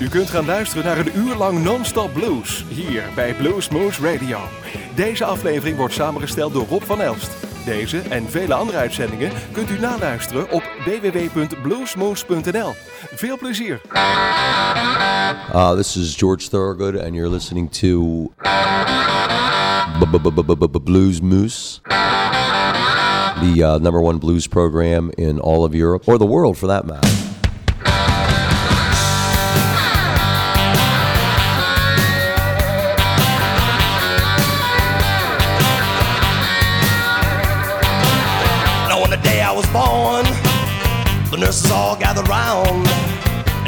U kunt gaan luisteren naar een uur lang non-stop blues hier bij Blues Moose Radio. Deze aflevering wordt samengesteld door Rob van Elst. Deze en vele andere uitzendingen kunt u naluisteren op www.bluesmoose.nl. Veel plezier. Uh, this is George Thorogood, and you're listening to Blues Moose, the uh, number one blues program in all of Europe, or the world for that matter.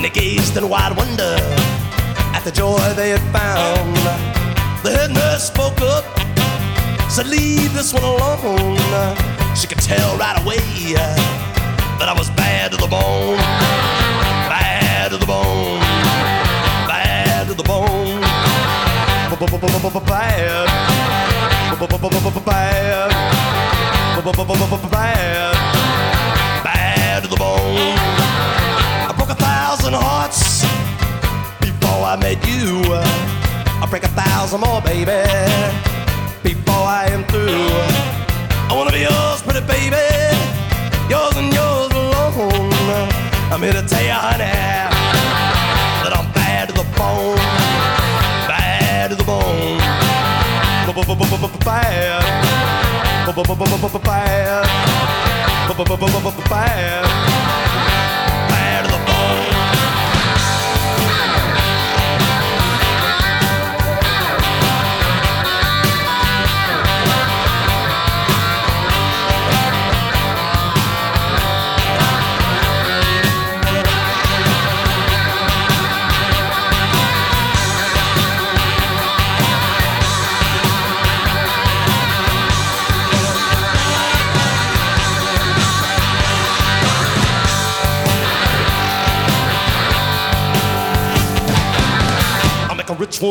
And they gazed in wide wonder at the joy they had found. The head nurse spoke up, said, Leave this one alone. She could tell right away that I was bad to the bone, bad to the bone, bad to the bone, bad, bad, bad, bad to the bone. I met you. I'll break a thousand more, baby, before I am through. I wanna be yours, pretty baby, yours and yours alone. I'm here to tell you, honey, that I'm bad to the bone, bad to the bone, bad, bad, bad,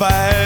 Bad.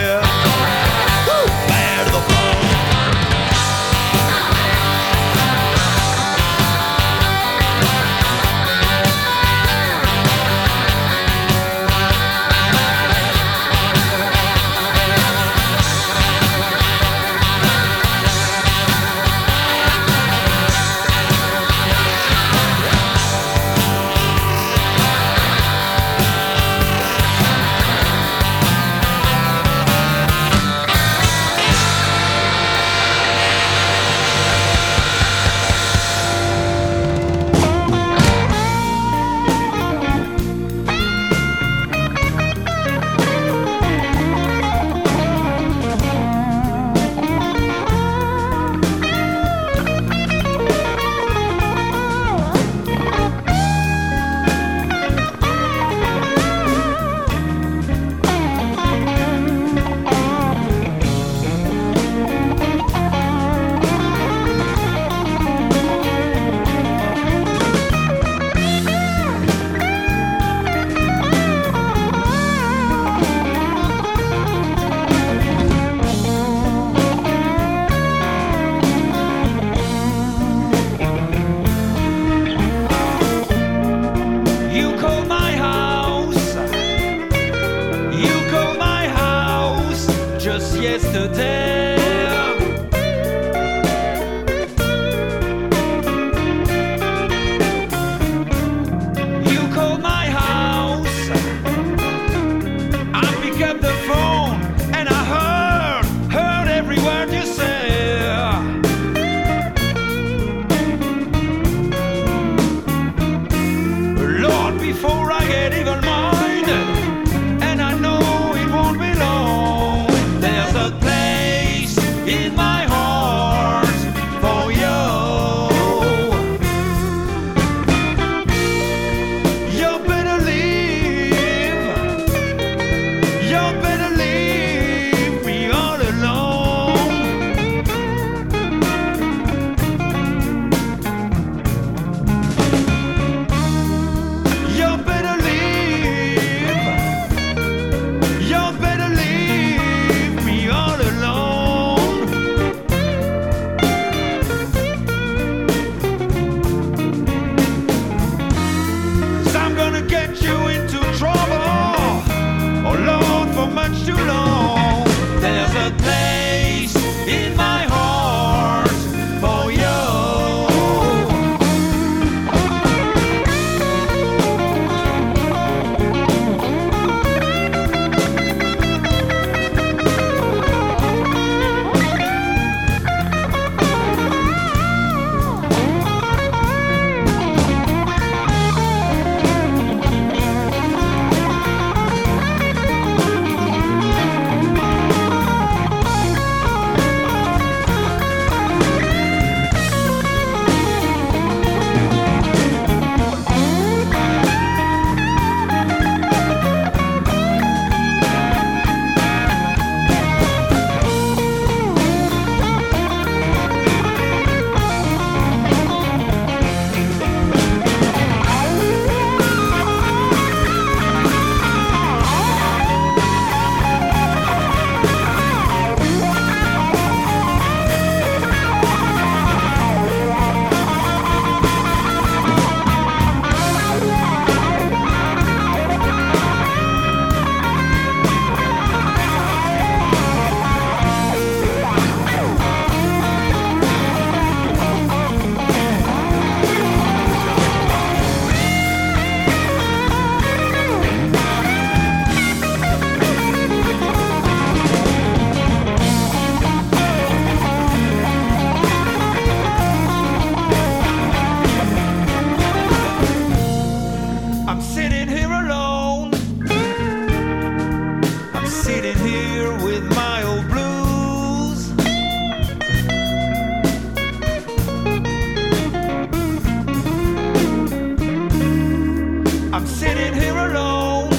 I'm sitting here alone.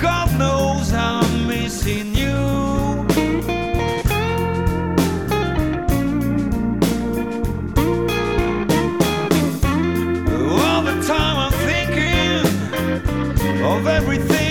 God knows I'm missing you. All the time I'm thinking of everything.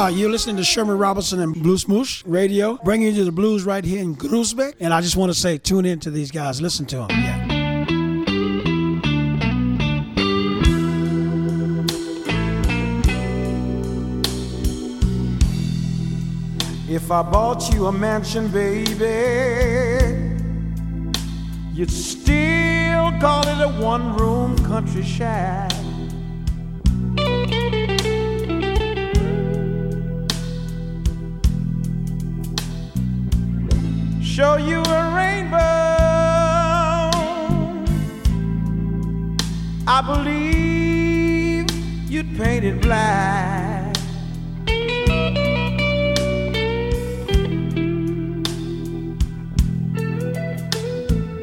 Hi, you're listening to Sherman Robinson and Blues Moose Radio, bringing you the blues right here in Groesbeck. And I just want to say, tune in to these guys. Listen to them. Yeah. If I bought you a mansion, baby, you'd still call it a one room country shack. Show you a rainbow. I believe you'd paint it black.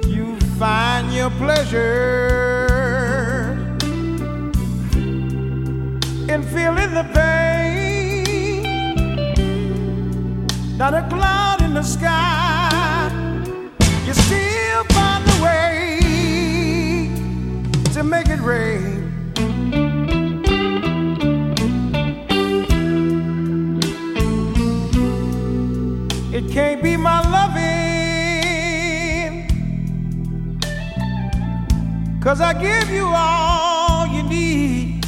You find your pleasure in feeling the pain. Not a cloud in the sky. Make it rain. It can't be my loving. Cause I give you all you need.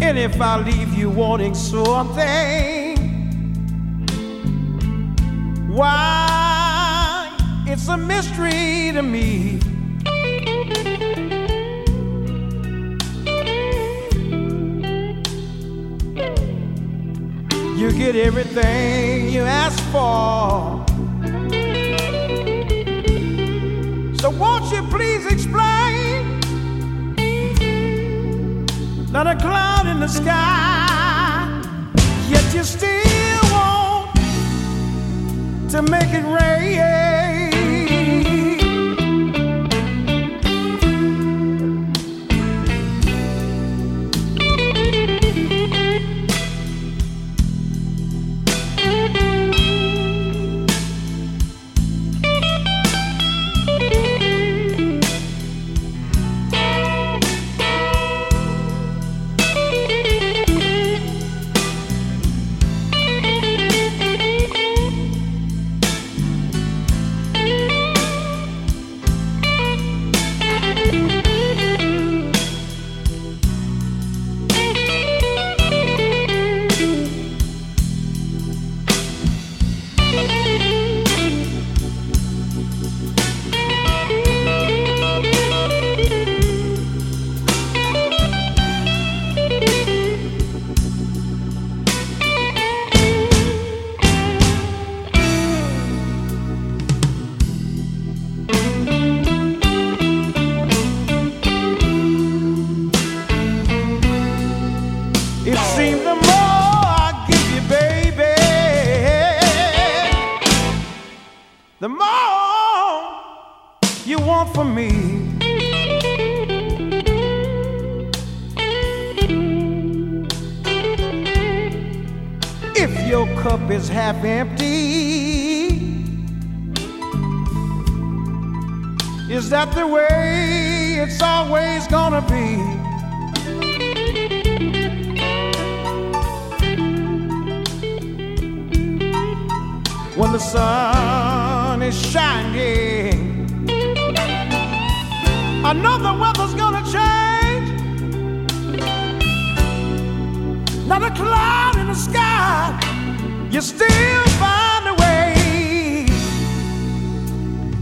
And if I leave you wanting something, why, it's a mystery to me. You get everything you ask for. So won't you please explain? Not a cloud in the sky, yet you still to make it rain. Cup is half empty, is that the way it's always gonna be? when the sun is shining. I know the weather's gonna change. Not a cloud in the sky. You still find a way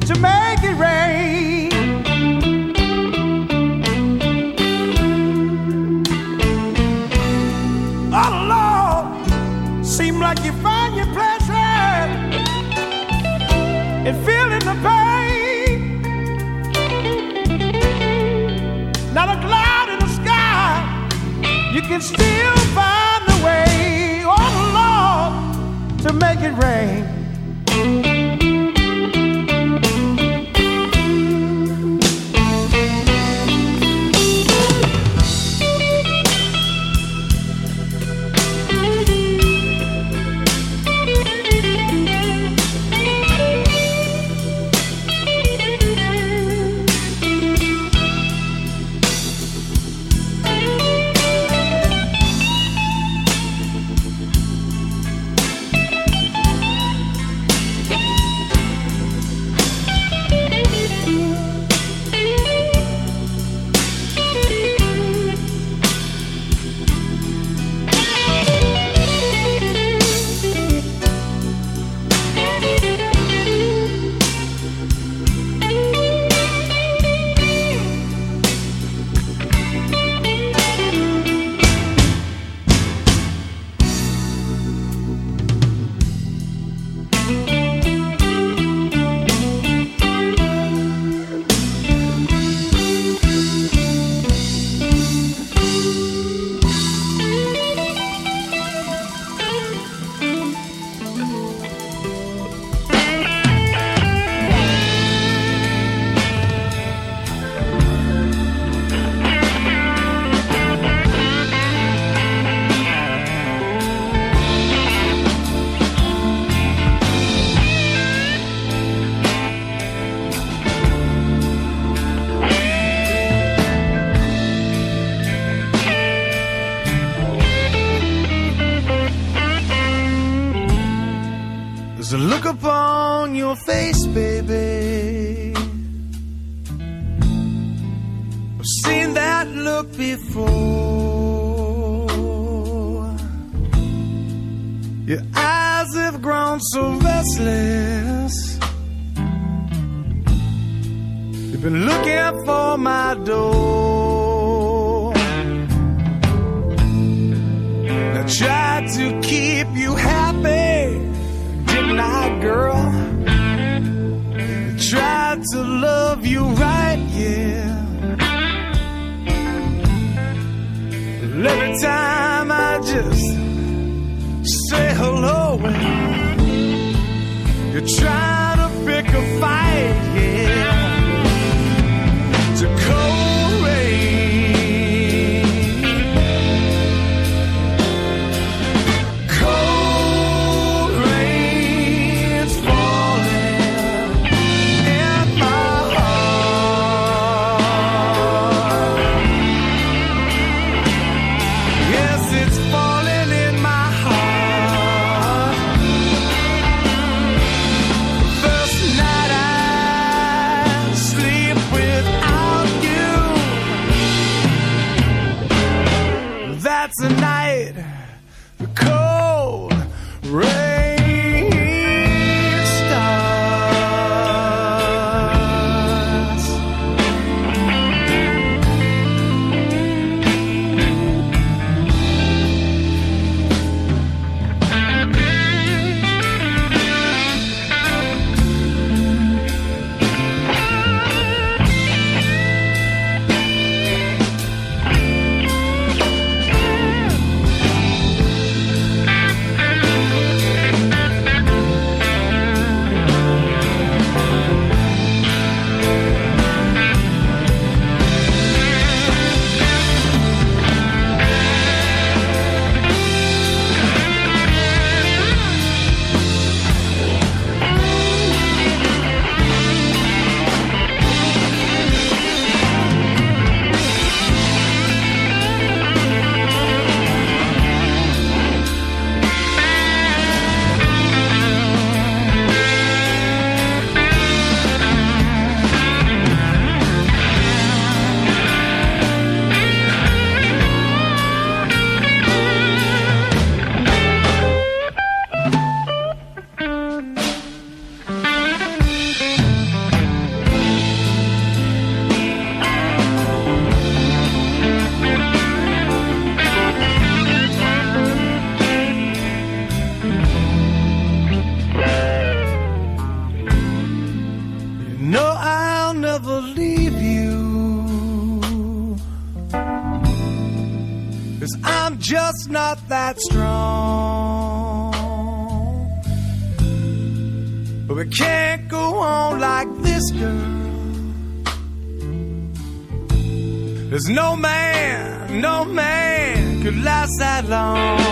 to make it rain. Oh Lord, seem like you find your pleasure in feeling the pain. Not a cloud in the sky, you can still make it rain. No man, no man could last that long.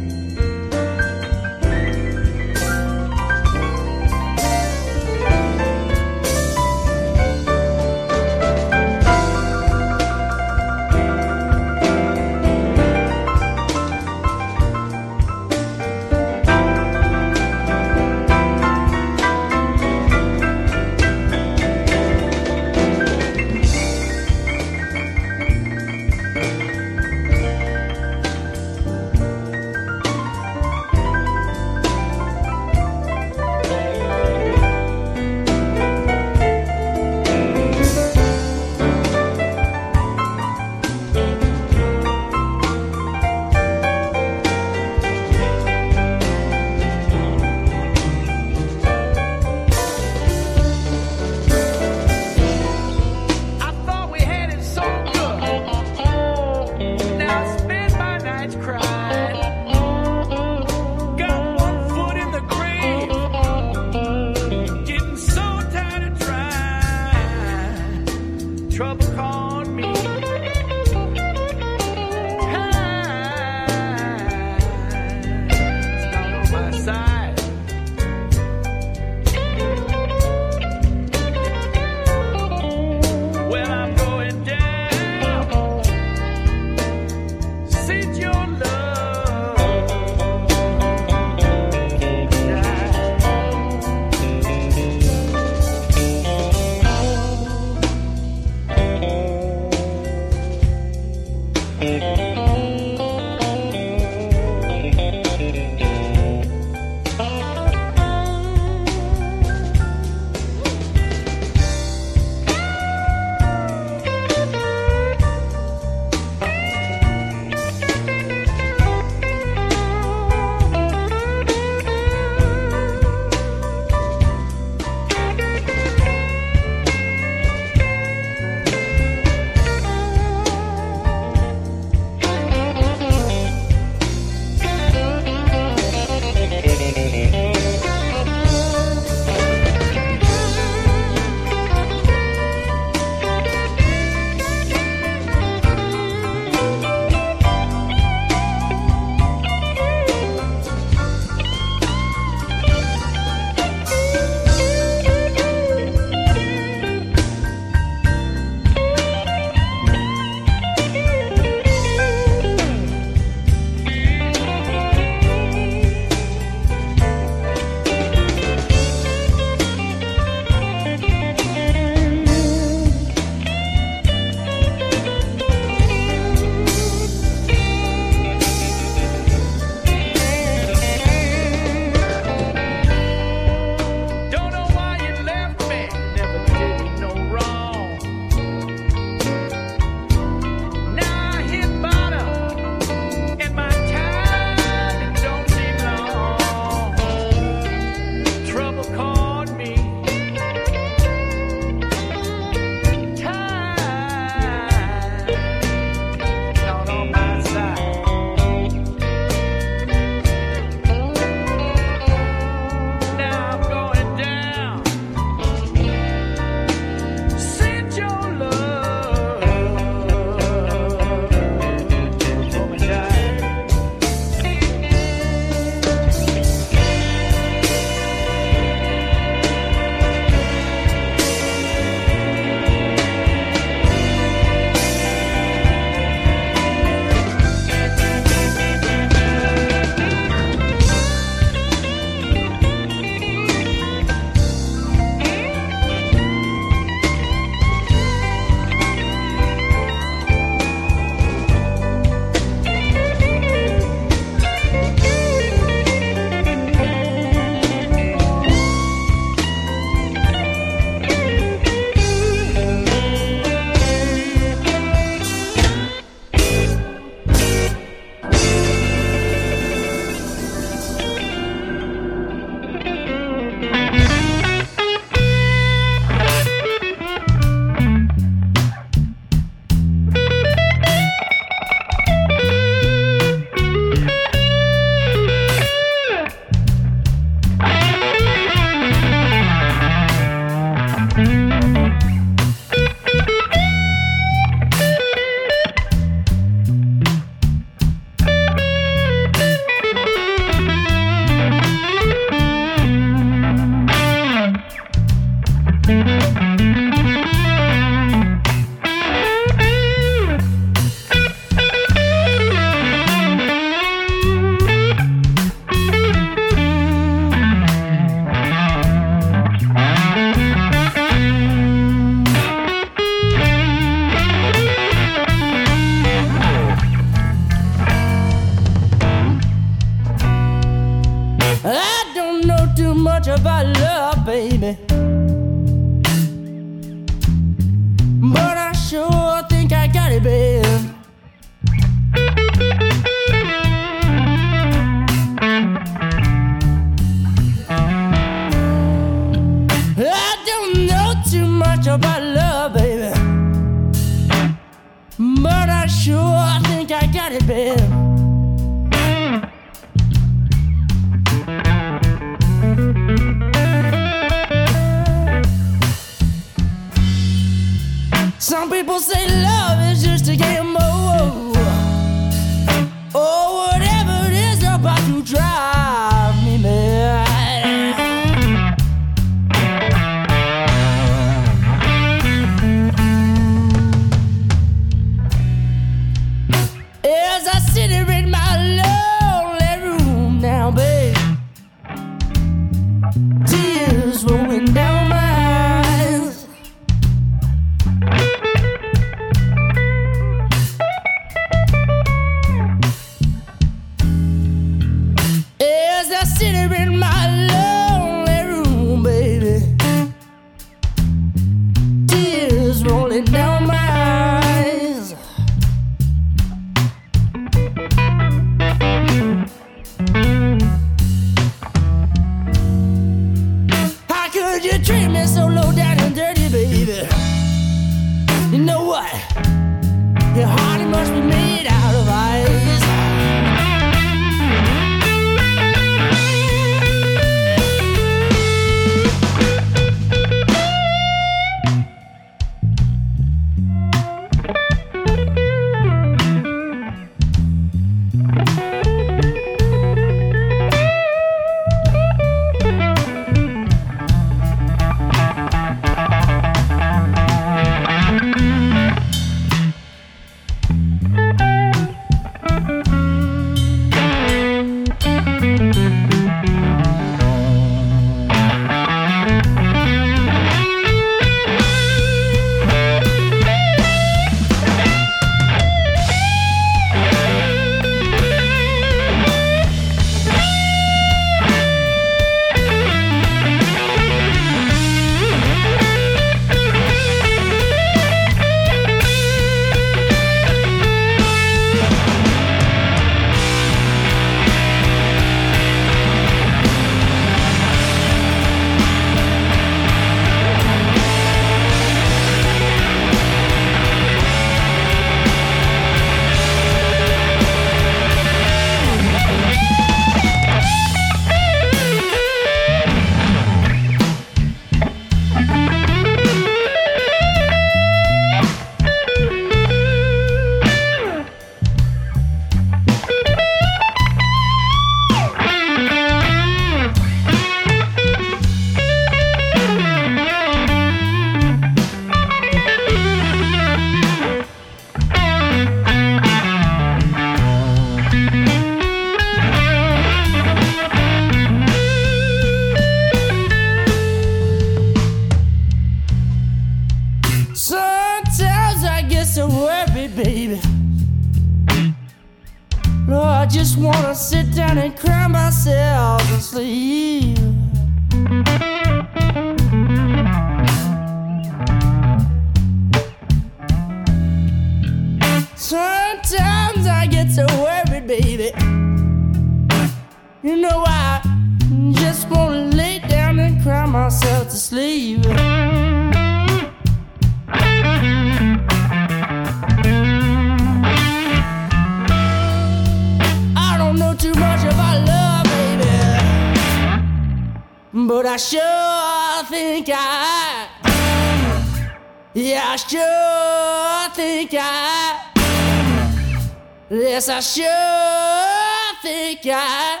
Yes, I sure think I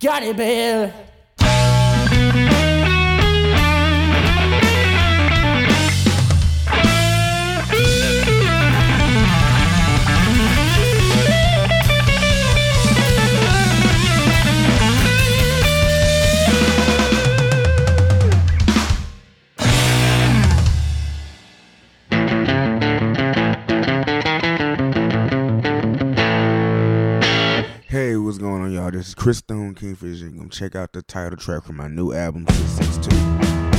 got it, baby. Vision. Come check out the title track from my new album, 662.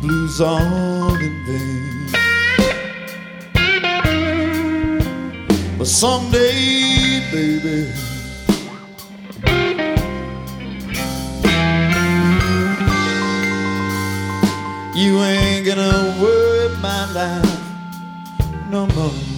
Blues all in vain. But someday, baby. You ain't gonna worry my life no more.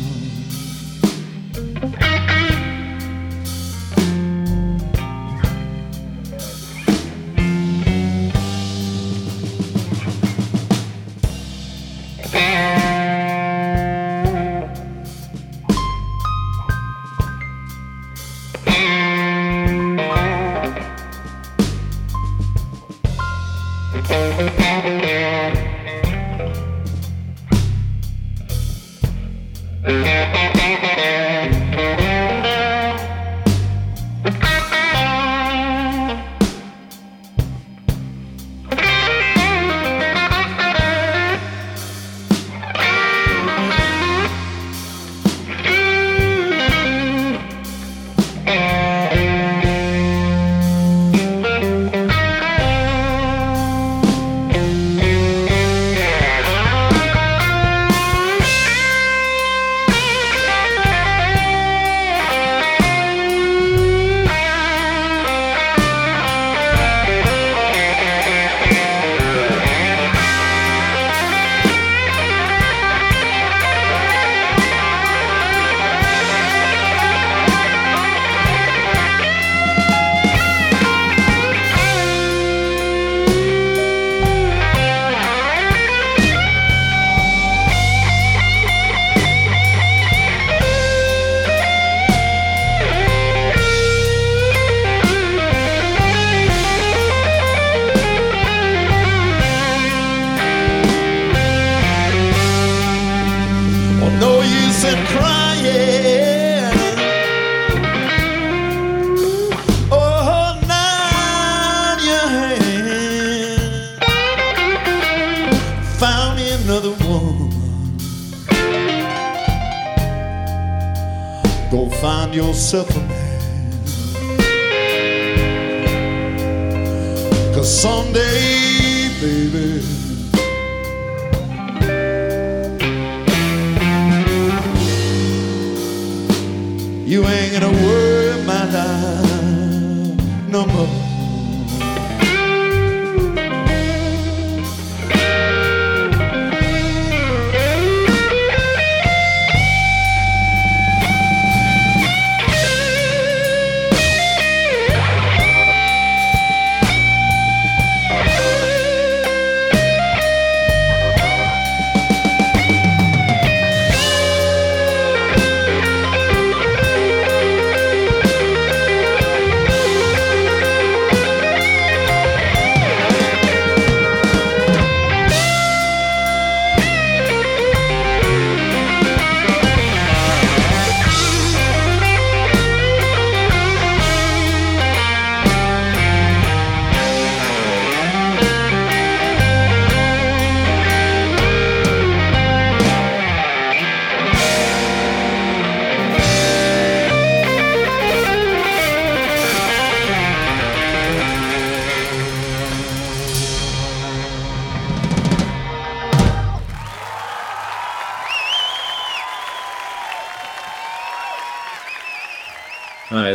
Find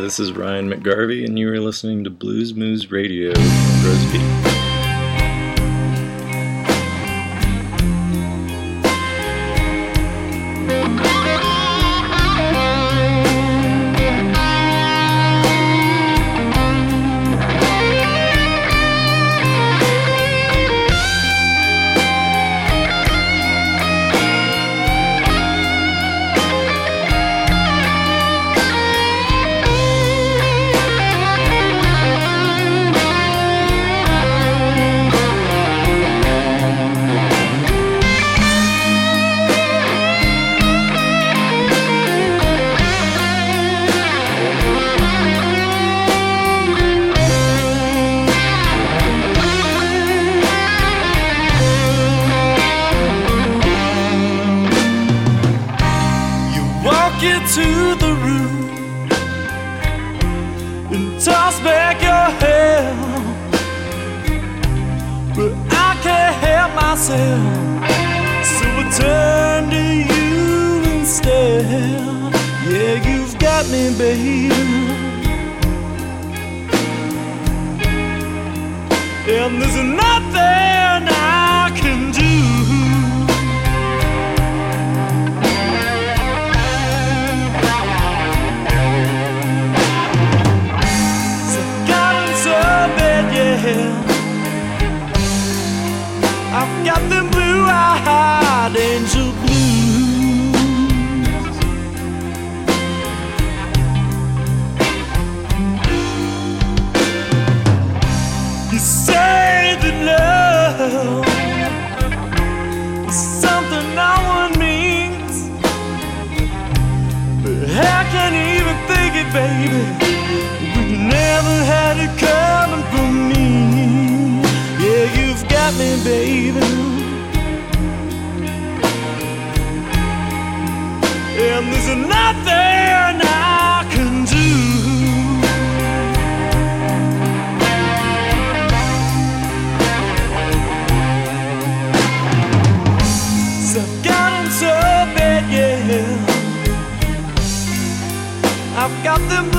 this is Ryan McGarvey, and you are listening to Blues Moose Radio, Roseby. You I've got them blue eyed angel blues. You say that love is something no one means, but I can't even think it, baby. got me, baby. And there's nothing I can do. So I've gotten so bad, yeah. I've got them.